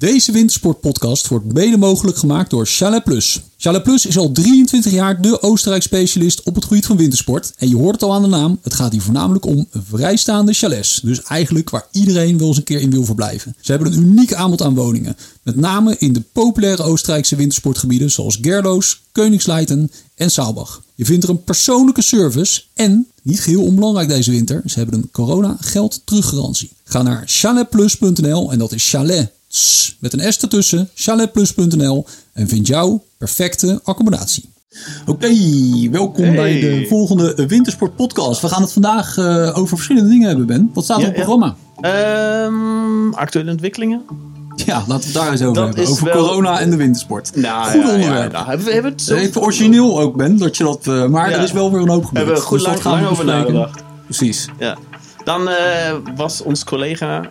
Deze wintersportpodcast wordt mede mogelijk gemaakt door Chalet Plus. Chalet Plus is al 23 jaar de Oostenrijk specialist op het gebied van wintersport. En je hoort het al aan de naam, het gaat hier voornamelijk om vrijstaande chalets. Dus eigenlijk waar iedereen wel eens een keer in wil verblijven. Ze hebben een uniek aanbod aan woningen. Met name in de populaire Oostenrijkse wintersportgebieden zoals Gerloos, Koningsleiten en Saalbach. Je vindt er een persoonlijke service en, niet geheel onbelangrijk deze winter, ze hebben een corona geld teruggarantie. Ga naar chaletplus.nl en dat is chalet met een S ertussen, chaletplus.nl en vind jouw perfecte accommodatie. Oké, welkom bij de volgende Wintersport podcast. We gaan het vandaag uh, over verschillende dingen hebben, Ben. Wat staat er op het programma? Um, actuele ontwikkelingen. Ja, laten we het daar eens over dat hebben. Over wel... corona en de wintersport. Nou, goed onderwerp. Nou, hebben we, hebben het zo... Even origineel ook, Ben. Dat je dat, uh, maar er is wel weer een hoop gebeurd. Hebben we goed dus lang, lang over nagedacht. Precies. Ja. Dan uh, was ons collega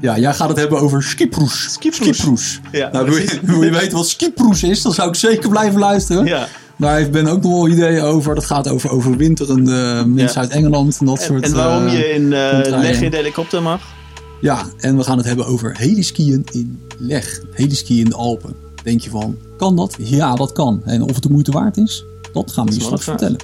ja, jij gaat het hebben over skiproes. Skiproes. Ja, nou, wil, je, wil je weten wat skiproes is, dan zou ik zeker blijven luisteren. Ja. Daar heeft Ben ook nog wel ideeën over. Dat gaat over overwinteren uh, in Zuid-Engeland en dat soort En waarom je in uh, Leg in de helikopter mag. Ja, en we gaan het hebben over heliskiën in Leg. Heliskiën in de Alpen. Denk je van, kan dat? Ja, dat kan. En of het de moeite waard is, dat gaan we je straks vertellen.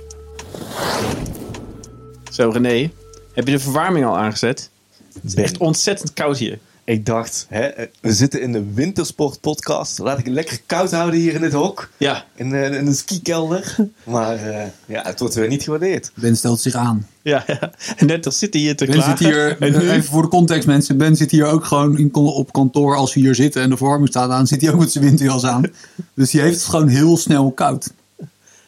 Zo René, heb je de verwarming al aangezet? Het is echt ontzettend koud hier. Ik dacht, hè, we zitten in de wintersport podcast. Laat ik het lekker koud houden hier in het hok. Ja. In, uh, in de skikelder. Maar uh, ja, het wordt weer niet gewaardeerd. Ben stelt zich aan. Ja, ja. En net als zit hij hier te ben klagen. Zit hier, even voor de context mensen. Ben zit hier ook gewoon in, op kantoor als we hier zitten en de verwarming staat aan. Zit hij ook met zijn winterjas aan. Dus die heeft het gewoon heel snel koud.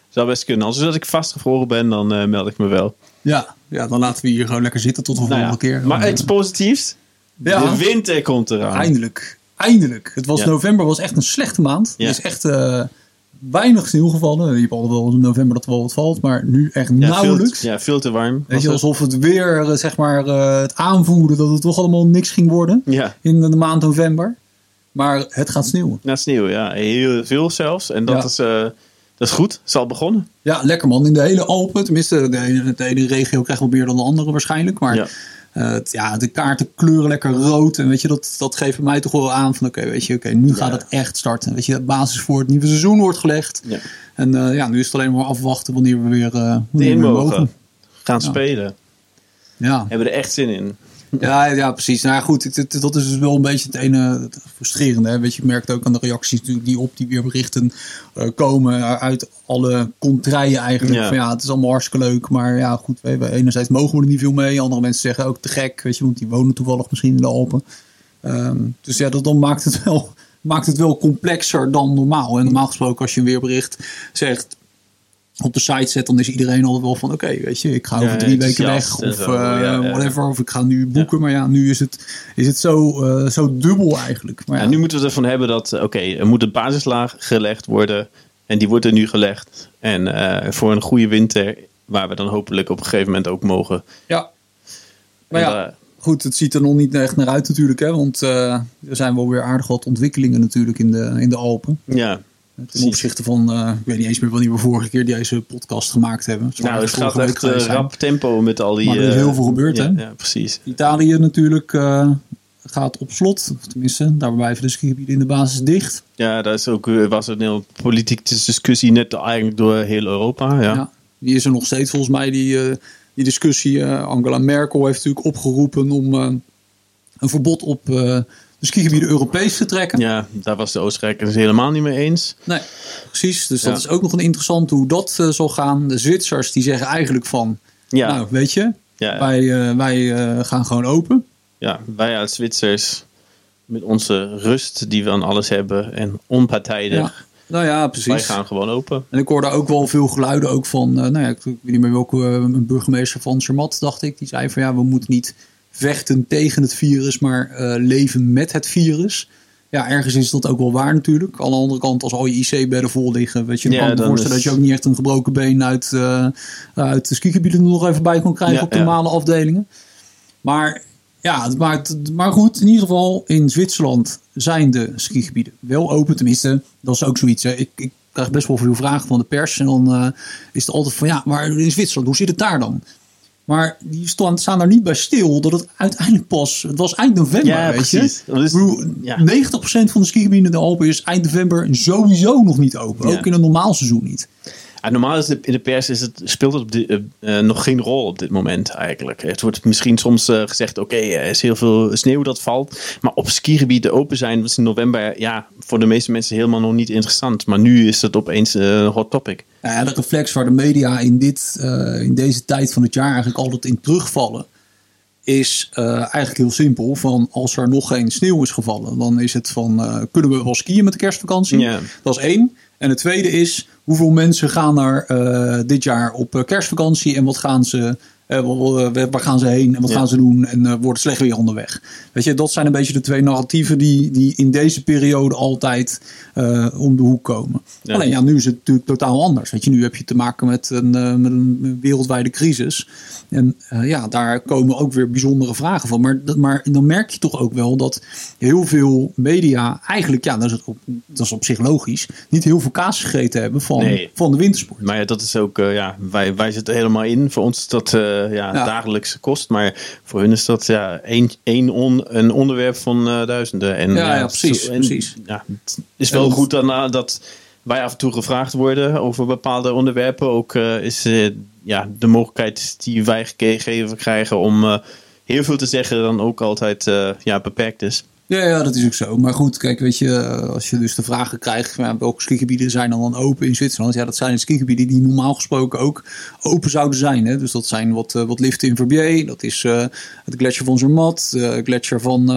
Zou best kunnen. Als ik vastgevroren ben, dan uh, meld ik me wel. Ja, ja, dan laten we hier gewoon lekker zitten tot de volgende nou keer. Maar iets positiefs. Ja. De winter komt eraan. Eindelijk. Eindelijk. Het was november was echt een slechte maand. Er is echt uh, weinig sneeuw gevallen. Je hebt altijd wel in november dat er wel wat valt. Maar nu echt nauwelijks. Veel, ja, veel te warm. Weet je, alsof het weer uh, zeg maar, uh, het aanvoerde dat het toch allemaal niks ging worden. Ja. In de maand november. Maar het gaat sneeuwen. Ja, sneeuw, ja. Heel veel zelfs. En dat is... Dat is goed, het is al begonnen. Ja, lekker man. In de hele Alpen, tenminste de ene, de ene regio krijgt wel meer dan de andere waarschijnlijk. Maar ja. Uh, ja, de kaarten kleuren lekker rood. En weet je, dat, dat geeft mij toch wel aan van oké, weet je, oké, nu gaat het echt starten. Weet je, de basis voor het nieuwe seizoen wordt gelegd. Ja. En uh, ja, nu is het alleen maar afwachten wanneer we weer, uh, wanneer we weer mogen. Gaan spelen. Ja. Hebben we er echt zin in. Ja, ja, precies. Nou goed, het, dat is dus wel een beetje het ene frustrerende. Hè? Weet je, je merkt ook aan de reacties die op die weerberichten uh, komen uit alle contraien eigenlijk. Ja. Van, ja, het is allemaal hartstikke leuk, maar ja, goed. We, we, enerzijds mogen we er niet veel mee. Andere mensen zeggen ook te gek, weet je, want die wonen toevallig misschien in de Alpen. Um, dus ja, dat dan maakt het wel maakt het wel complexer dan normaal. En normaal gesproken als je een weerbericht zegt op de site zet, dan is iedereen altijd wel van oké, okay, weet je, ik ga over drie weken weg of zo, ja, whatever, of ik ga nu boeken. Maar ja, nu is het, is het zo, uh, zo dubbel eigenlijk. Maar ja. nu moeten we ervan hebben dat, oké, okay, er moet een basislaag gelegd worden en die wordt er nu gelegd. En uh, voor een goede winter, waar we dan hopelijk op een gegeven moment ook mogen. Ja, maar ja. Goed, het ziet er nog niet echt naar uit natuurlijk, hè? want er zijn wel weer aardig wat ontwikkelingen natuurlijk in de, in de Alpen. Ja, Ten opzichte van, uh, ik weet niet eens meer wanneer we vorige keer deze podcast gemaakt hebben. Nou, het gaat echt uh, rap tempo met al die... Maar er is heel veel gebeurd, ja, hè? Ja, precies. Italië natuurlijk uh, gaat op slot. Of tenminste, daar blijven de skigebieden in de basis dicht. Ja, daar is ook, was een heel politieke discussie net eigenlijk door heel Europa. Ja. ja die is er nog steeds volgens mij, die, die discussie. Angela Merkel heeft natuurlijk opgeroepen om een verbod op de skigebieden Europees te trekken. Ja, daar was de Oostenrijkers helemaal niet mee eens. Nee, precies. Dus dat is ook nog een interessant hoe dat uh, zal gaan. De Zwitsers die zeggen eigenlijk van, ja. nou weet je, ja. wij, uh, wij uh, gaan gewoon open. Ja, wij als Zwitsers met onze rust die we aan alles hebben en onpartijdig. Ja. Nou ja, precies. Wij gaan gewoon open. En ik hoorde ook wel veel geluiden ook van, nou ja, ik weet niet meer welke een burgemeester van Zermatt, dacht ik. Die zei van ja, we moeten niet vechten tegen het virus, maar uh, leven met het virus. Ja, ergens is dat ook wel waar natuurlijk. Aan de andere kant, als al je IC-bedden vol liggen, weet je, ja, kan me voorstellen is... dat je ook niet echt een gebroken been uit, uh, uit de skigebieden nog even bij kan krijgen ja, op normale ja. afdelingen. Maar ja, het maakt, maar goed, in ieder geval in Zwitserland zijn de skigebieden wel open. Tenminste, dat is ook zoiets. Hè. Ik, ik krijg best wel veel vragen van de pers. En dan uh, is het altijd van, ja, maar in Zwitserland, hoe zit het daar dan? Maar die staan, staan daar niet bij stil dat het uiteindelijk pas... Het was eind november, Ja, weet precies. je. Is- ja. 90% van de skigebieden in de Alpen is eind november sowieso nog niet open. Ja. Ook in een normaal seizoen niet. Normaal is het in de pers is het, speelt het op di- eh, eh, nog geen rol op dit moment eigenlijk. Het wordt misschien soms eh, gezegd, oké, er is heel veel sneeuw dat valt. Maar op skigebieden open zijn was in november ja, voor de meeste mensen helemaal nog niet interessant. Maar nu is het opeens een hot topic. Ja, de reflex waar de media in, dit, in deze tijd van het jaar eigenlijk altijd in terugvallen, is eigenlijk heel simpel. Van als er nog geen sneeuw is gevallen, dan is het van kunnen we wel skiën met de kerstvakantie? Dat is één. En het tweede is hoeveel mensen gaan er eh, dit jaar op eh, kerstvakantie en wat gaan ze, waar gaan ze heen en wat Ja. gaan ze doen en eh, wordt slecht weer onderweg. Weet je, dat zijn een beetje de twee narratieven die, die in deze periode altijd eh, om de hoek komen. Ja. Alleen ja, nu is het natuurlijk totaal anders. Weet je, nu heb je te maken met een, eh, met een wereldwijde crisis. En eh, ja, daar komen ook weer bijzondere vragen van. Maar, dat- maar dan merk je toch ook wel dat heel veel media eigenlijk, ja, dat is, op, dat is op zich logisch, niet heel veel kaas gegeten hebben van, Nee. van de wintersport. Maar ja, dat is ook, eh, ja, wij, wij zitten helemaal in. Voor ons is dat eh, ja, Ja. dagelijkse kost. Maar voor hun is dat ja, één, één on, een onderwerp van eh, duizenden. En, Ja, precies, en, precies. Ja, het is wel En- goed daarna dat wij af en toe gevraagd worden over bepaalde onderwerpen. Ook eh, is eh, ja, de mogelijkheid die wij gegeven krijgen om eh, heel veel te zeggen dan ook altijd eh, ja, beperkt is. Ja, ja, dat is ook zo. Maar goed, kijk, weet je, eh, als je dus de vragen krijgt, ja, welke skigebieden zijn dan, dan open in Zwitserland? Ja, dat zijn de skigebieden die normaal gesproken ook open zouden zijn. Hè? Dus dat zijn wat, eh, wat liften in Verbier, dat is eh, het gletsjer van Zermatt, de gletsjer van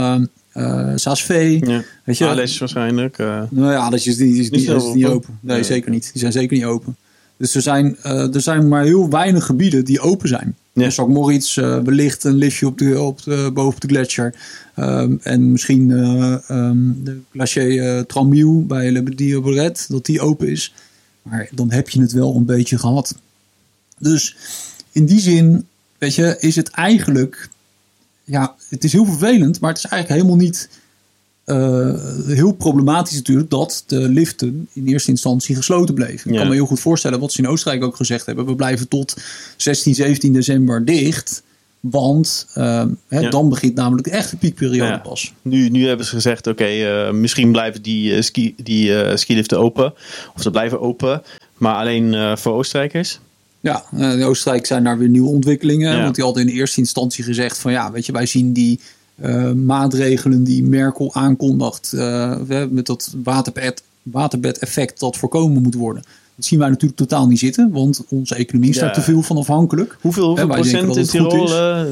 eh Saas-Vee. Ja. Weet je, Alles waarschijnlijk. nou ja, dat is Niet zo dat is niet open. Nee, Ja. zeker niet. Die zijn zeker niet open. Dus er zijn, er zijn maar heel weinig gebieden die open zijn. Ja. Ook Moritz eh, wellicht een liftje op de, op de, boven de gletsjer. Ehm, en misschien ehm, de glacier eh Tramiel bij Le Petit Boret, dat die open is. Maar dan heb je het wel een beetje gehad. Dus in die zin, weet je, is het eigenlijk... Ja, het is heel vervelend, maar het is eigenlijk helemaal niet eh, heel problematisch natuurlijk dat de liften in eerste instantie gesloten bleven. Ik Ja. kan me heel goed voorstellen wat ze in Oostenrijk ook gezegd hebben. We blijven tot 16, 17 december dicht. Want eh, hè, Ja. dan begint namelijk de echte piekperiode Ja. pas. Nu, nu hebben ze gezegd, oké, eh, misschien blijven die, eh, ski, die skiliften open. Of ze blijven open, maar alleen voor Oostenrijkers. Ja, in Oostenrijk zijn daar weer nieuwe ontwikkelingen. Want die hadden in eerste instantie gezegd van ja, weet je, wij zien die eh, maatregelen die Merkel aankondigt eh, met dat waterbed, waterbed-effect dat voorkomen moet worden. Dat zien wij natuurlijk totaal niet zitten, want onze economie is Ja. daar te veel van afhankelijk. Hoeveel, hoeveel procent dat in Tirol?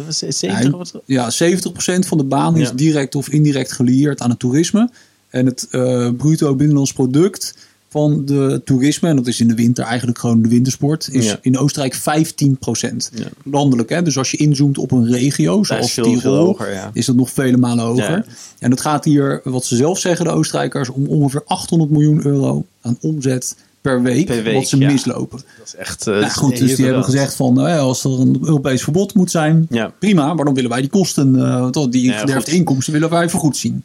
is. eh, 70? Ja? Ja, 70% van de baan is Ja. direct of indirect gelieerd aan het toerisme. En het bruto binnenlands product van de toerisme, en dat is in de winter eigenlijk gewoon de wintersport, is Ja. in Oostenrijk 15%. Ja. Landelijk, hè? dus als je inzoomt op een regio, Dat zoals is veel, veel Tirol, hoger, ja. is dat nog vele malen hoger. En het gaat hier, wat ze zelf zeggen, de Oostenrijkers, om ongeveer 800 miljoen euro aan omzet per week, Per week, wat ze ja. mislopen. Dat is echt... eh, Nou, dat goed, dus die hebben gezegd van nou ja, als er een Europees verbod moet zijn, Ja. prima, maar dan willen wij die kosten, toch, die Ja, gederfde inkomsten willen wij vergoed zien.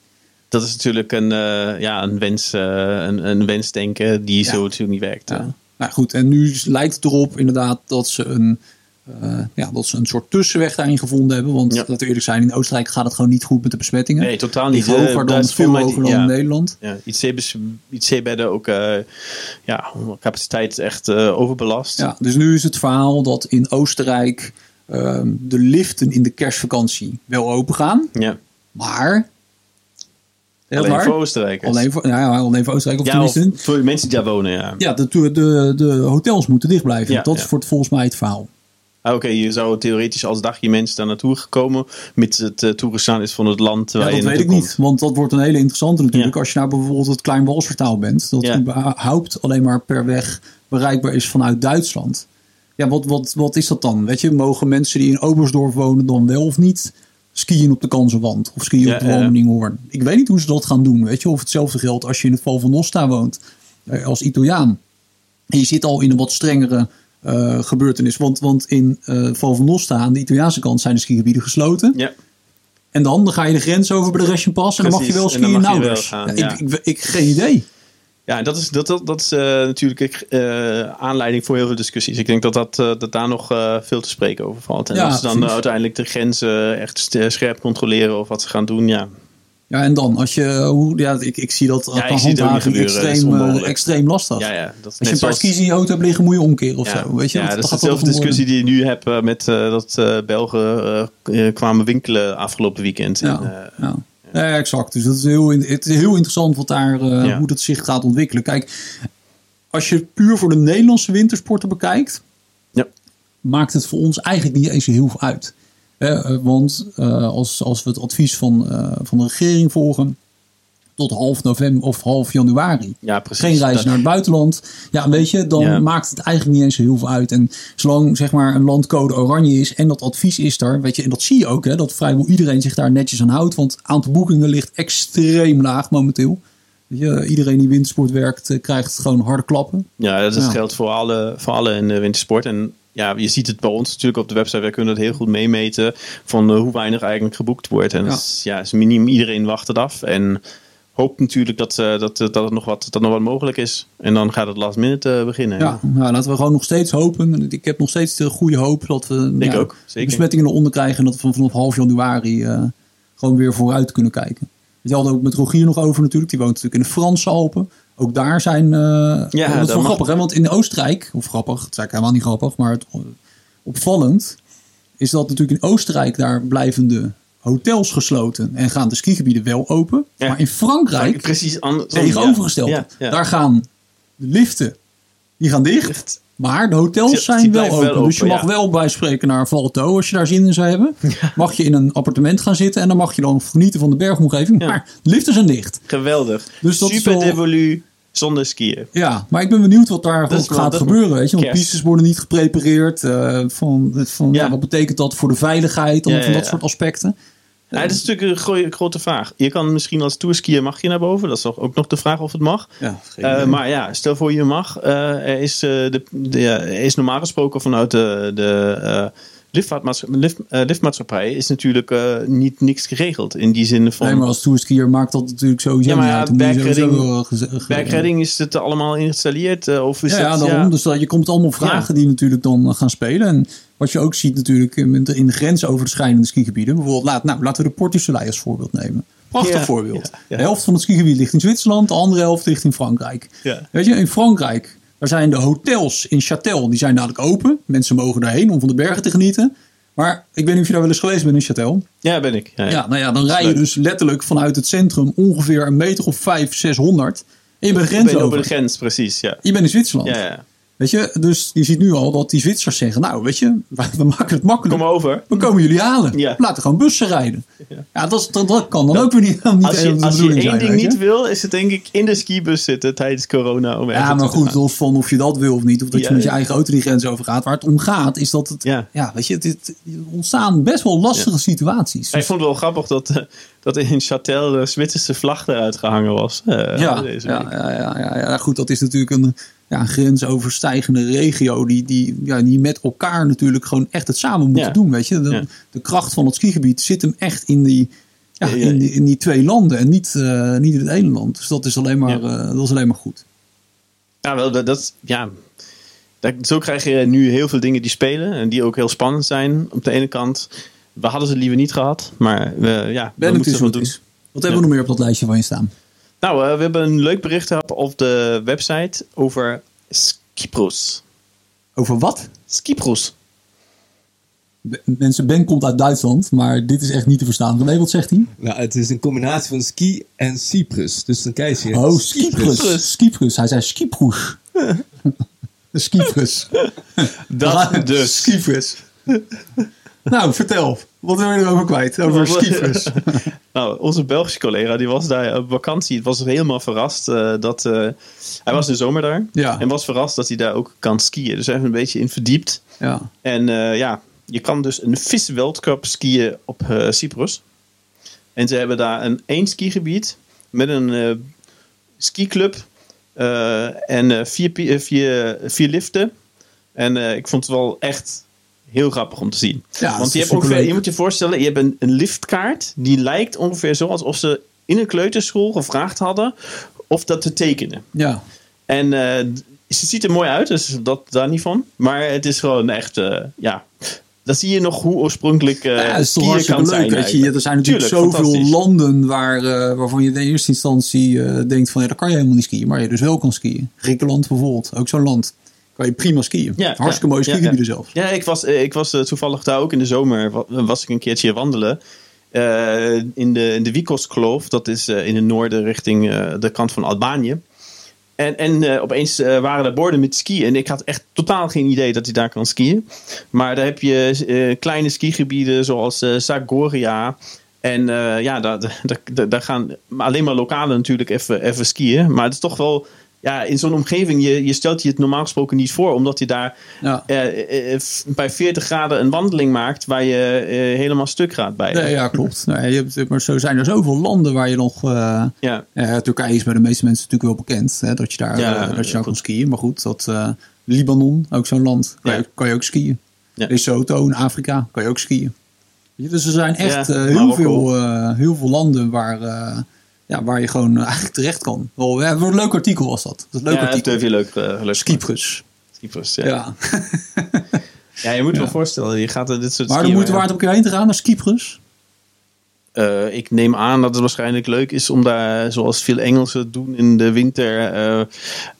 Dat is natuurlijk een, eh, ja, een, wens, eh, een, een wensdenken die Ja. zo natuurlijk niet werkt. Ja. eh. Nou goed, en nu lijkt het erop inderdaad dat ze een, ja, dat ze een soort tussenweg daarin gevonden hebben. Want Ja. laten we eerlijk zijn, in Oostenrijk gaat het gewoon niet goed met de besmettingen. Nee, totaal niet. hoger dat dan, veel hoger dan ja. in Nederland. Ja, IC, IC-bedden ook, eh, ja, capaciteit echt overbelast. Ja, dus nu is het verhaal dat in Oostenrijk ehm, de liften in de kerstvakantie wel open gaan. Ja. Maar... Ja, Alleen voor Oostenrijkers. Alleen voor, ja, alleen voor Oostenrijk. Of ja, of tenminste, voor mensen die daar wonen, ja. ja, de, de, de hotels moeten dicht blijven. Ja, dat ja. is voor, volgens mij het verhaal. Ah, Oké, je zou theoretisch als dagje mensen daar naartoe gekomen, mits het uh, toegestaan is van het land Ja, waar dat je weet ik komt. niet. Want dat wordt een hele interessante natuurlijk. Ja. Als je nou bijvoorbeeld het Klein Walsertaal bent. Dat Ja. überhaupt alleen maar per weg bereikbaar is vanuit Duitsland. Ja, wat, wat, wat is dat dan? Weet je, mogen mensen die in Oberstdorf wonen dan wel of niet skiën op de Kansenwand? Of skiën Ja, op de ja. Walmeninghoorn? Ik weet niet hoe ze dat gaan doen. Weet je, of hetzelfde geldt als je in het Val van Nosta woont. eh, Als Italiaan. En je zit al in een wat strengere eh, gebeurtenis. Want, want in eh Val van Nosta, aan de Italiaanse kant, zijn de skigebieden gesloten. Ja, En dan, dan ga je de grens over bij de Pas en dan mag je Precies, wel en dan skiën mag je wel gaan, Ja, ja. ik, ik, ik, geen idee. Ja, dat is, dat, dat, dat is eh, natuurlijk eh, aanleiding voor heel veel discussies. Ik denk dat, dat, eh, dat daar nog veel te spreken over valt. En Ja, als ze dan uiteindelijk de grenzen echt scherp controleren of wat ze gaan doen, ja. Ja, en dan, als je, hoe, ja, ik, ik zie dat Ja, handhaving is extreem, extreem lastig. Ja, ja, dat is Als je een paar zoals- in je auto hebt liggen, moet je omkeren of Ja, zo. Weet je? ja, dat is dezelfde discussie die je nu hebt met dat Belgen kwamen winkelen afgelopen weekend. En, ja. Ja, exact. Dus dat is heel, het is heel interessant wat daar, eh, hoe dat zich gaat ontwikkelen. Kijk, als je het puur voor de Nederlandse wintersporten bekijkt, Ja. maakt het voor ons eigenlijk niet eens heel veel uit. Eh, want eh, als, als we het advies van, van de regering volgen, tot half november of half januari. ja, precies. Geen reizen Dat- naar het buitenland. Ja, weet je, dan Ja. maakt het eigenlijk niet eens heel veel uit. En zolang zeg maar een landcode oranje is en dat advies is er, weet je, en dat zie je ook, hè, dat vrijwel iedereen zich daar netjes aan houdt. Want het aantal boekingen ligt extreem laag momenteel. Je, iedereen die wintersport werkt, eh, krijgt gewoon harde klappen. Ja, dat Ja. geldt voor alle, voor alle in de wintersport. En ja, je ziet het bij ons natuurlijk op de website. Wij kunnen het heel goed meemeten van eh, hoe weinig eigenlijk geboekt wordt. En Ja. ja. Is, ja, is minimum iedereen wacht het af. En hoopt natuurlijk dat, eh, dat, eh, dat, het nog wat, dat nog wat mogelijk is. En dan gaat het last minute eh, beginnen. Ja, nou, laten we gewoon nog steeds hopen. Ik heb nog steeds de goede hoop dat we Ik ja, ook, zeker. besmettingen eronder krijgen. En dat we van- vanaf half januari gewoon weer vooruit kunnen kijken. Je had het ook met Rogier nog over natuurlijk. Die woont natuurlijk in de Franse Alpen. Ook daar zijn... eh dat is wel mag- grappig, hè? Want in Oostenrijk... Of grappig, het is eigenlijk helemaal niet grappig. Maar het, opvallend is dat natuurlijk in Oostenrijk... daar blijven de hotels gesloten. En gaan de skigebieden wel open. Ja. Maar in Frankrijk Precies anders. tegenovergesteld. Ja, ja. Daar gaan de liften die gaan dicht. Maar de hotels Die- zijn die wel open. wel dus je mag wel bij spreken naar Valto als je daar zin in zou hebben. Mag je in een appartement gaan zitten en dan mag je dan genieten van de bergomgeving. Maar de liften zijn dicht. Geweldig. Dus dat is Super wel- devolu zonder skiën. Ja, maar ik ben benieuwd wat daar is ook gaat gebeuren. Weet je? Want kerst. pistes worden niet geprepareerd. eh, van, van, ja. Ja. wat betekent dat voor de veiligheid? Ja, van dat soort aspecten. Ja, dat is natuurlijk een grote vraag. Je kan misschien als tourskier mag je naar boven. Dat is toch ook nog de vraag of het mag. Ja, Eh, maar ja, stel voor je mag. er, is, eh, de, de, ja, er is normaal gesproken vanuit de, de eh, liftvaartmaatsch- lift, eh, liftmaatschappij is natuurlijk eh, niet niks geregeld. In die zin van... nee, maar als toerskier maakt dat natuurlijk sowieso Ja, maar niet uit. Eh, Werkredding is het allemaal geïnstalleerd? of is Ja, ja, daarom. Dus dat, je komt allemaal vragen die natuurlijk dan gaan spelen. En wat je ook ziet natuurlijk in de, in de grensoverschrijdende skigebieden. Bijvoorbeeld, laat, nou, laten we de Port du Soleil als voorbeeld nemen. Prachtig voorbeeld. De helft van het skigebied ligt in Zwitserland. De andere helft ligt in Frankrijk. Ja. Weet je, in Frankrijk, daar zijn de hotels in Châtel, die zijn dadelijk open. Mensen mogen daarheen om van de bergen te genieten. Maar ik weet niet of je daar wel eens geweest bent in Châtel. Ja, ben ik. Ja, ja. Ja, nou ja, dan rij je dus letterlijk vanuit het centrum ongeveer een meter of vijf, 600. En je bent grens ben over over. de grens, precies. Ja. Je bent in Zwitserland. Ja, ja. Weet je, dus je ziet nu al dat die Zwitsers zeggen, nou weet je, we maken het makkelijk. Kom over. We komen jullie halen. Ja. Laten gewoon bussen rijden. Ja, dat, dat, dat kan dan ook weer niet, niet Als je, als je één zijn, ding niet wil, is het denk ik in de skibus zitten tijdens corona. Om Ja, maar goed, los van of je dat wil of niet, of dat Ja, je met je eigen auto die grens over gaat. Waar het om gaat, is dat het, ja, Ja. weet je, het, het- er ontstaan best wel lastige situaties. Ik vond het wel grappig dat, eh, dat in Châtel de Zwitserse vlag eruit gehangen was. eh, Ja, deze ja, week. ja, ja, ja, ja, goed, dat is natuurlijk een, ja, grensoverstijgende regio die, die, ja, die met elkaar natuurlijk gewoon echt het samen moeten Ja. doen. Weet je? De, Ja. de kracht van het skigebied zit hem echt in die, ja, in die, in die twee landen en niet, eh, niet in het ene land. Dus dat is alleen maar, eh, dat is alleen maar goed. Ja, wel, dat, dat, ja. Dat, zo krijg je nu heel veel dingen die spelen en die ook heel spannend zijn. Op de ene kant, we hadden ze liever niet gehad, maar we, ja, we moeten ze wat doen. Wat hebben we nog meer op dat lijstje van je staan? Nou, eh, we hebben een leuk bericht gehad op de website over Skipros. Over wat? Skipros. Mensen, Ben komt uit Duitsland, maar dit is echt niet te verstaan. René, wat zegt hij? Nou, het is een combinatie van ski en Cyprus. Dus dan kijk je. Oh, Cyprus. Cyprus. Hij zei Cyprus. Cyprus. Dat dus. Cyprus. Nou, vertel. Wat wil je erover kwijt? Over Cyprus. Nou, onze Belgische collega die was daar op vakantie. Het was helemaal verrast eh, dat eh, hij was in de zomer daar Ja. en was verrast dat hij daar ook kan skiën. Dus hij heeft een beetje in verdiept. Ja. En eh, ja, je kan dus een Vis World Cup skiën op Cyprus. En ze hebben daar een één skigebied met een skiclub en vier, vier, vier liften. En ik vond het wel echt heel grappig om te zien. Ja, Want je, hebt ongeveer, je moet je voorstellen, je hebt een, een liftkaart die lijkt ongeveer zo alsof ze in een kleuterschool gevraagd hadden of dat te tekenen. Ja. En eh, ze ziet er mooi uit, dus dat daar niet van. Maar het is gewoon echt, eh, ja. Dan zie je nog hoe oorspronkelijk uh, Ja, het is toch hartstikke leuk. zijn. weet je. Er zijn natuurlijk Tuurlijk, zoveel landen waar, waarvan je in eerste instantie denkt van ja, daar kan je helemaal niet skiën. Maar je dus wel kan skiën. Griekenland bijvoorbeeld, ook zo'n land. Kan je prima skiën. Ja, Hartstikke ja, mooie skigebieden ja. zelfs. Ja, ik was, eh, ik was eh, toevallig daar ook in de zomer. wa- Was ik een keertje wandelen. eh, in de, in de Vikos-kloof. Dat is in het noorden richting de kant van Albanië. En, en opeens waren er borden met skiën. En ik had echt totaal geen idee dat je daar kan skiën. Maar daar heb je kleine skigebieden zoals Zagoria. En ja, daar, daar, daar, daar gaan alleen maar lokalen natuurlijk even, even skiën. Maar het is toch wel... Ja, in zo'n omgeving, je, je stelt je het normaal gesproken niet voor. Omdat je daar Ja. eh, eh, eh, bij 40 graden een wandeling maakt waar je eh, helemaal stuk gaat bij. Nee, ja, klopt. Nee, je hebt, maar zo zijn er zoveel landen waar je nog... Ja. Turkije is bij de meeste mensen natuurlijk wel bekend. Hè, dat je daar, Ja, dat je daar kan skiën. Maar goed, dat, Libanon, ook zo'n land. Kan, Ja. je, kan je ook skiën. Ja. Lesotho in Afrika kan je ook skiën. Dus er zijn echt heel, Marokko. veel, heel veel landen waar, ja, waar je gewoon eh, eigenlijk terecht kan. Wel, ja, een leuk artikel was dat. Dat leuk Ja, dat artikel. durf je leuk. eh, leuk Cyprus. Cyprus, ja. Ja. ja. je moet je wel voorstellen, je gaat er dit soort Maar de moeite waar- waard om een keer heen te gaan naar Cyprus. Eh, ik neem aan dat het waarschijnlijk leuk is om daar, zoals veel Engelsen doen in de winter, eh,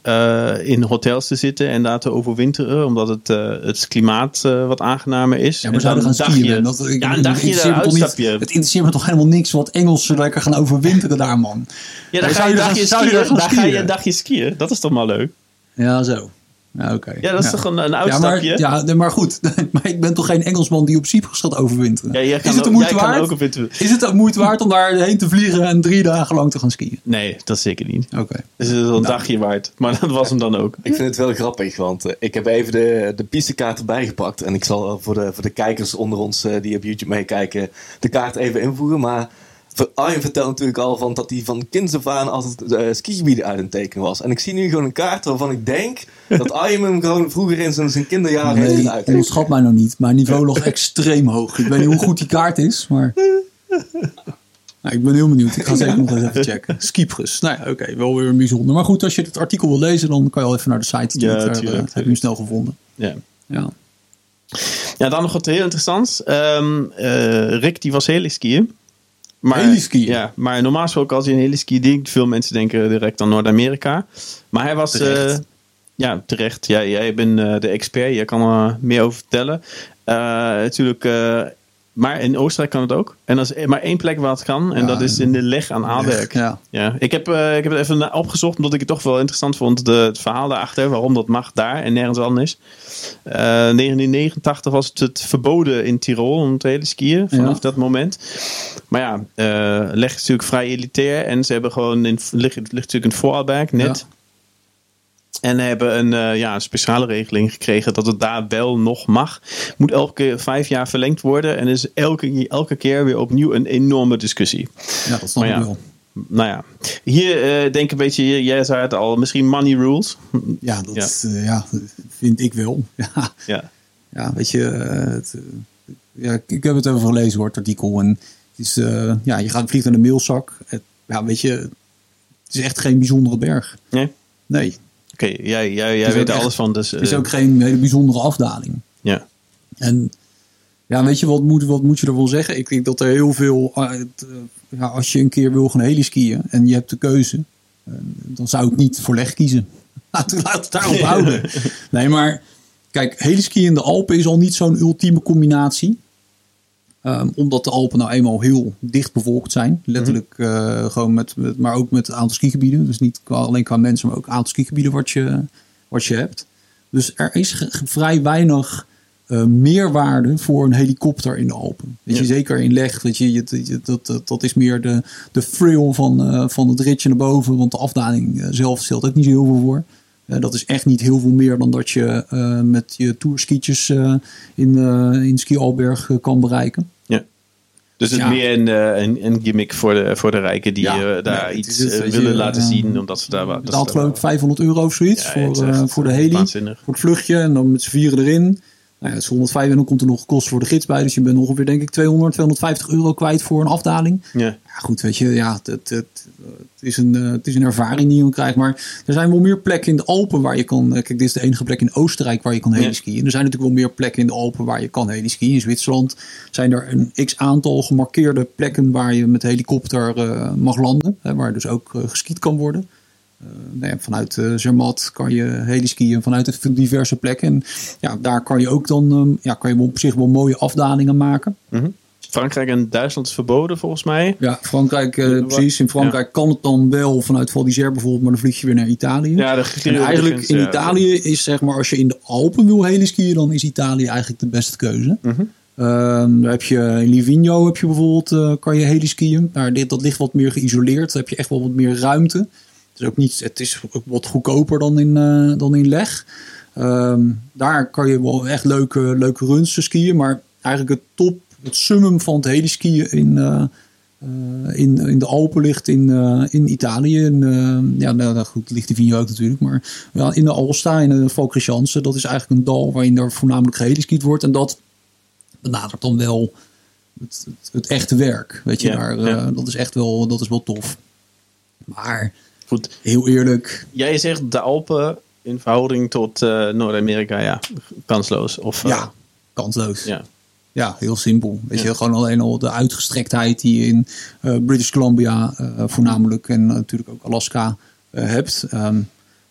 eh, in hotels te zitten en daar te overwinteren, omdat het, het klimaat wat aangenamer is. Ja, maar En zouden gaan skiën. dagje- Dat, ik, ja, een dagje toch niet-. Het interesseert me toch helemaal niks wat Engelsen lekker gaan overwinteren daar, man. Ja, dan ga je Daar ga je een dagje skiën. Dat is toch maar leuk? Ja, zo. Ja, oké. Ja, dat is toch een, een Ja, maar, uitstapje? ja, maar goed. maar ik ben toch geen Engelsman die op Cyprus gaat overwinteren. Ja, is het de ook- moeite waard? ook op winter- Is het de moeite waard om daarheen te vliegen en drie dagen lang te gaan skiën? Nee, dat zeker niet. Oké. Dus het is wel een dagje waard. Maar dat was hem dan ook. Ik vind het wel grappig, want eh, ik heb even de, de pistekaart erbij gepakt. En ik zal eh, voor de, voor de kijkers onder ons eh, die op YouTube meekijken, de kaart even invoeren. Maar Arjen vertelt natuurlijk al van dat hij van kinds af aan altijd eh, skigebieden uit een tekenen was. En ik zie nu gewoon een kaart waarvan ik denk dat Arjen hem gewoon vroeger in zijn, zijn kinderjaren heeft Nee, uitgetekend. onderschat mij nou niet. Mijn niveau lag extreem hoog. Ik weet niet hoe goed die kaart is, maar... Nou, ik ben heel benieuwd. Ik ga zeker nog eens even checken. Cyprus. Nou ja, oké. wel weer een bijzonder. Maar goed, als je het artikel wil lezen, dan kan je al even naar de site. Ja, eh, tuurlijk, heb je hem snel gevonden. Ja. Ja. Ja, dan nog wat heel interessants. Ehm, eh, Rick die was heliskiën. Maar, Heliskiën? Ja, maar normaal gesproken als je een heliski denkt, veel mensen denken direct aan Noord-Amerika. Maar hij was... Terecht. eh, ja, terecht. Jij, jij bent eh, de expert. Jij kan er meer over vertellen. Eh, natuurlijk... eh, maar in Oostenrijk kan het ook. En er is maar één plek waar het kan. En Ja, dat is in de leg aan Aalberg. Ja. Ja, ik heb, eh, ik heb het even opgezocht omdat ik het toch wel interessant vond. De, het verhaal daarachter, waarom dat mag daar en nergens anders. Eh 1989 was het, het verboden in Tirol om te hele skiën vanaf Ja. dat moment. Maar ja, eh leg is natuurlijk vrij elitair en ze hebben gewoon in ligt, ligt natuurlijk in Voorarlberg net. En hebben een, eh, ja, een speciale regeling gekregen dat het daar wel nog mag. Moet elke vijf jaar verlengd worden. En is elke, elke keer weer opnieuw een enorme discussie. ja, dat snap ik ja. wel. Nou ja, hier eh, denk ik een beetje, jij zei het al, misschien money rules. Ja, dat Ja. ja. ja, vind ik wel. Ja, Ja, ja weet je, eh, het, eh, ja, ik- heb het even gelezen hoor, het artikel. En het is, eh, ja, je gaat vliegen naar de mailzak. Het, ja, weet je, het is echt geen bijzondere berg. nee? Nee, Oké, jij, jij, jij weet er alles van. Dus, het is eh, ook geen hele bijzondere afdaling. ja. En ja, weet je, wat moet, wat moet je ervan zeggen? Ik denk dat er heel veel, eh, eh, ja, als je een keer wil gaan heliskiën en je hebt de keuze, dan zou ik niet voor leg kiezen. Laat, laat het daarop houden. Nee, maar kijk, heliskiën in de Alpen is al niet zo'n ultieme combinatie. Ehm, omdat de Alpen nou eenmaal heel dicht bevolkt zijn. Letterlijk eh, gewoon met, met, maar ook met een aantal skigebieden. Dus niet qua- alleen qua mensen, maar ook een aantal skigebieden wat je, wat je hebt. Dus er is vrij weinig eh, meerwaarde voor een helikopter in de Alpen. Weet je, zeker in leg. Weet je, je, dat, dat, dat is meer de, de thrill van, eh, van het ritje naar boven. Want de afdaling zelf stelt ook niet zo heel veel voor. Eh, dat is echt niet heel veel meer dan dat je eh, met je tourskietjes eh, in, in Ski Alberg kan bereiken. ja. Dus het Ja. is meer een, een, een gimmick voor de, voor de rijken die Ja, daar iets het, weet willen je, laten zien. Omdat ze daar wat. betaalt geloof ik 500 euro of zoiets voor, voor de heli. waanzinnig. Voor het vluchtje en dan met z'n vieren erin. Nou ja, het is 105 en dan komt er nog kosten voor de gids bij. Dus je bent ongeveer denk ik 200, 250 euro kwijt voor een afdaling. Ja. Ja, goed, weet je, ja, het, het, is een, eh, het is een ervaring die je krijgt. Maar er zijn wel meer plekken in de Alpen waar je kan... eh, Kijk, dit is de enige plek in Oostenrijk waar je kan heliskiën. Er zijn natuurlijk wel meer plekken in de Alpen waar je kan heliskiën. In Zwitserland zijn er een x-aantal gemarkeerde plekken waar je met helikopter eh, mag landen. Hè, waar dus ook eh, geskiet kan worden. Eh, nou ja, vanuit eh, Zermatt kan je heliskiën vanuit diverse plekken. En ja, daar kan je ook dan ehm, ja, kan je op zich wel mooie afdalingen maken. Mhm. Frankrijk en Duitsland is verboden volgens mij. Ja, Frankrijk, eh, precies. In Frankrijk kan het dan wel vanuit Val d'Isère bijvoorbeeld, maar dan vlieg je weer naar Italië. Ja, de en eigenlijk in ja. Italië is zeg maar, als je in de Alpen wil heliskiën, dan is Italië eigenlijk de beste keuze. Daar heb je in Livigno heb je bijvoorbeeld, eh, kan je heliskiën. Daar, dit, dat ligt wat meer geïsoleerd. Daar heb je echt wel wat meer ruimte. Is ook niet, het is ook wat goedkoper dan in, eh, dan in Leg. Ehm, daar kan je wel echt leuke, leuke runs skiën. Maar eigenlijk het top, het summum van het heliskiën in, eh, eh, in, in de Alpen ligt in, in Italië. In, ja, nou, nou goed, ligt Livigno ook natuurlijk. Maar ja, in de Alsta, in de Valkresjanse, dat is eigenlijk een dal waarin er voornamelijk geheliskied wordt. En dat benadert dan wel het, het, het echte werk. Weet je, Ja, daar, ja. dat is echt wel, dat is wel tof. Maar Goed. heel eerlijk, Jij zegt de Alpen in verhouding tot eh, Noord-Amerika, ja, kansloos. Of, eh, ja, kansloos. ja. Ja, heel simpel. Weet Ja. je, gewoon alleen al de uitgestrektheid die je in eh, British Columbia voornamelijk en natuurlijk ook Alaska hebt. Ehm,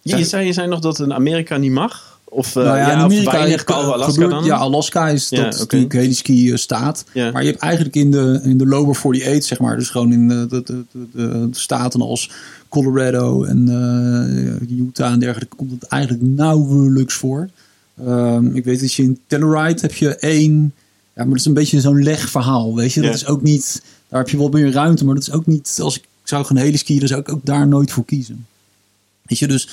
Je, je zei, je zei nog dat in Amerika niet mag? Of, uh, nou ja, ja, in of Amerika weinig, behalve Alaska gebeurt- dan? Ja, Alaska is Ja, dat oké. natuurlijk eh, staat. Ja. Maar je hebt eigenlijk in de, in de lower 48, zeg maar, dus gewoon in de, de, de, de, staten als Colorado en eh, Utah en dergelijke, komt het eigenlijk nauwelijks voor. Ehm, ik weet dat je in Telluride heb je één, ja, maar dat is een beetje zo'n legverhaal, weet je. Dat Ja. is ook niet, daar heb je wel meer ruimte, maar dat is ook niet, als ik zou gaan heliskiën, dan zou ik ook daar nooit voor kiezen. Weet je, dus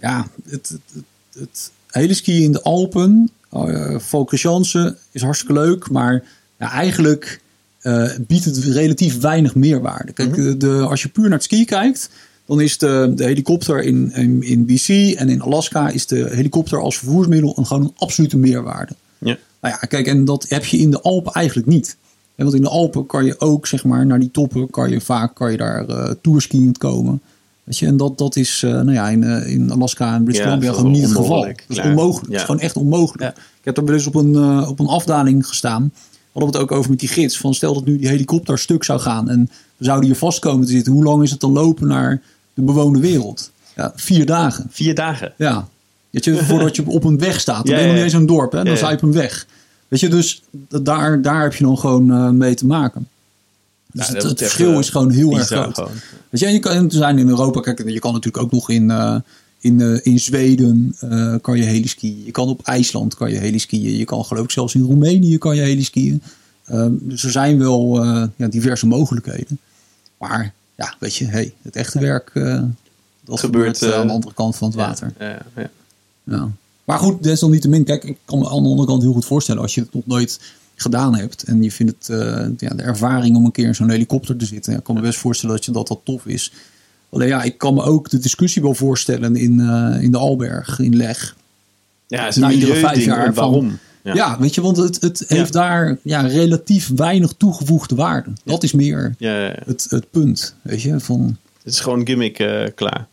ja, het, het, het, het heliskiën in de Alpen, uh, Valkresjanse, is hartstikke leuk, maar ja, eigenlijk eh, biedt het relatief weinig meerwaarde. Kijk, Mhm. de, de- als je puur naar het ski kijkt, dan is de, de helikopter in, in, in BC en in Alaska is de helikopter als vervoersmiddel een, gewoon een absolute meerwaarde. Ja. Nou ja, kijk, en dat heb je in de Alpen eigenlijk niet. En want in de Alpen kan je ook, zeg maar, naar die toppen, kan je vaak kan je daar eh tourskiënd komen. Weet je, en dat, dat is, eh, nou ja, in, eh, in Alaska en British Ja, Columbia gewoon niet het geval. onmogelijk. Dat is Ja. onmogelijk. Het is gewoon echt onmogelijk. Ja. Ik heb er wel eens op een, eh, op een afdaling gestaan. Hadden we het ook over met die gids. Van stel dat nu die helikopter stuk zou gaan en we zouden hier vast komen te zitten. Hoe lang is het dan lopen naar de bewoonde wereld? Ja, vier dagen. Vier dagen. Ja. Weet je, voordat je op een weg staat. Dan Ja, ben je nog niet eens een dorp, hè? Dan Ja, sta je op een weg. Weet je, dus daar, daar heb je dan gewoon mee te maken. Dus Ja, het, verschil eh, is gewoon heel erg groot. gewoon. Weet je, en je kan, zijn in Europa, kijk, je kan natuurlijk ook nog in, eh, in, eh, in Zweden eh, kan je heliskiën. Je kan op IJsland kan je heliskiën. Je kan geloof ik zelfs in Roemenië kan je heliskiën. Ehm dus er zijn wel ja, diverse mogelijkheden. Maar ja, weet je, hey, het echte werk dat Gebeurt, gebeurt, aan de andere kant van het water. Ja, ja, ja. Ja. Maar goed, desalniettemin, kijk, ik kan me aan de andere kant heel goed voorstellen als je het nog nooit gedaan hebt en je vindt het eh, ja, de ervaring om een keer in zo'n helikopter te zitten. Ik kan me best voorstellen dat je dat dat tof is. Alleen ja, ik kan me ook de discussie wel voorstellen in, eh, in de Alberg, in Leg. Ja, is Na iedere vijf jaar van- waarom? Ja, weet je, want het, het Ja. heeft daar ja, relatief weinig toegevoegde waarde. Dat is meer het, het punt, weet je, van... Het is gewoon gimmick eh, klaar.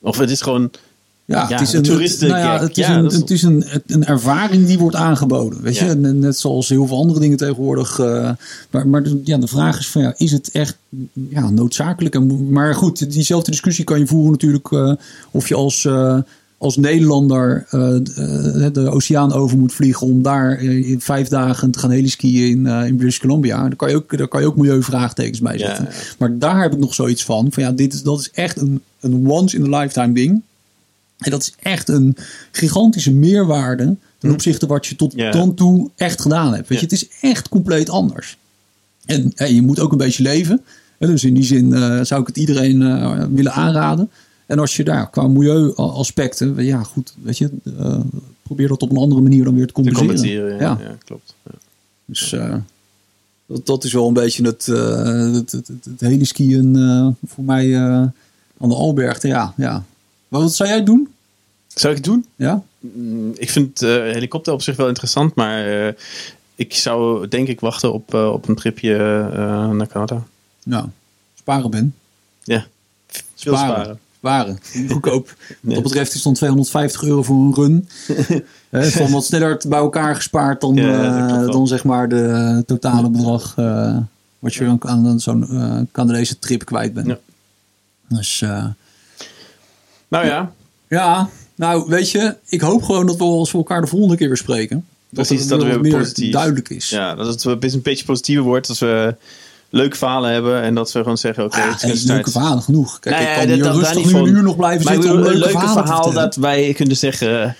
Of het is gewoon... Ja, het is een toeristen- nou ja, het is, een, het is een, een ervaring die wordt aangeboden. Weet je, net zoals heel veel andere dingen tegenwoordig. eh, maar maar de, ja, de vraag is: van, ja, is het echt ja, noodzakelijk? En, maar goed, diezelfde discussie kan je voeren natuurlijk. eh, of je als, eh, als Nederlander de oceaan over moet vliegen om daar in vijf dagen te gaan heliskiën in, in British Columbia. Daar kan je ook, daar kan je ook milieuvraagtekens bij zetten. ja. Maar daar heb ik nog zoiets van: van ja, dit is, dat is echt een, een once in a lifetime ding. En dat is echt een gigantische meerwaarde ten opzichte wat je tot Hm. Dan toe echt gedaan hebt. Weet je, het is echt compleet anders. En hè, je moet ook een beetje leven. Dus in die zin eh, zou ik het iedereen eh, willen aanraden. En als je daar qua milieuaspecten, ja goed, weet je, eh, probeer dat op een andere manier dan weer te Te compenseren. compenseren. Ja, Ja. ja, klopt. Ja. Dus eh, dat, dat is wel een beetje het, eh het, het, het, hele skiën eh, voor mij eh, aan de Alberg. Ja, ja. Wat zou jij doen? Zou ik het doen? Ja? mm, ik vind uh, helikopter op zich wel interessant, maar uh, ik zou denk ik wachten op, uh, op een tripje naar Canada. Nou, sparen Ben. Ja, veel sparen. sparen. Sparen, goedkoop. nee. Wat betreft is dan 250 euro voor een run. van wat sneller bij elkaar gespaard dan, ja, dan zeg maar de totale bedrag wat je dan aan zo'n Canadese trip kwijt bent. Ja. Dus, nou ja. Ja, nou weet je, ik hoop gewoon dat we als we elkaar de volgende keer weer spreken. Dat Precies, dat, het weer positief. duidelijk is. Ja, dat het een beetje positiever wordt als we leuke verhalen hebben en dat we gewoon zeggen: oké, okay, ah, leuke verhalen genoeg. Kijk, nou ja, ik kan hier rustig nu een uur nog blijven zitten om een leuke verhaal dat wij kunnen zeggen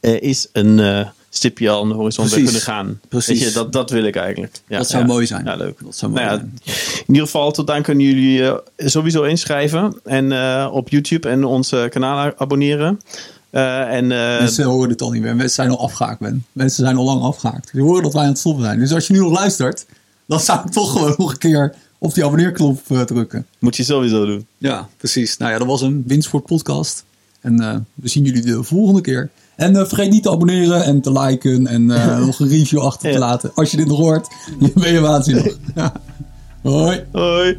uh, is een uh, stipje aan de horizon Precies. kunnen gaan. Precies. Weet je, dat, dat wil ik eigenlijk. Ja, dat zou mooi zijn. Ja, leuk. Dat zou mooi nou zijn. In ieder geval, tot dan kunnen jullie uh, sowieso inschrijven en op YouTube en onze kanaal abonneren. Uh, en, uh, Mensen horen het al niet meer. Mensen zijn al afgehaakt. Ben. Mensen zijn al lang afgehaakt. Die horen dat wij aan het stoppen zijn. Dus als je nu nog luistert, dan zou ik toch gewoon nog een keer op die abonneerknop uh, drukken. Moet je sowieso doen. Ja, precies. Nou ja, dat was een Winsport podcast. En we zien jullie de volgende keer. En vergeet niet te abonneren en te liken en nog een review achter te laten. Als je dit nog hoort, dan ben je waanzinnig. Hoi. Hoi.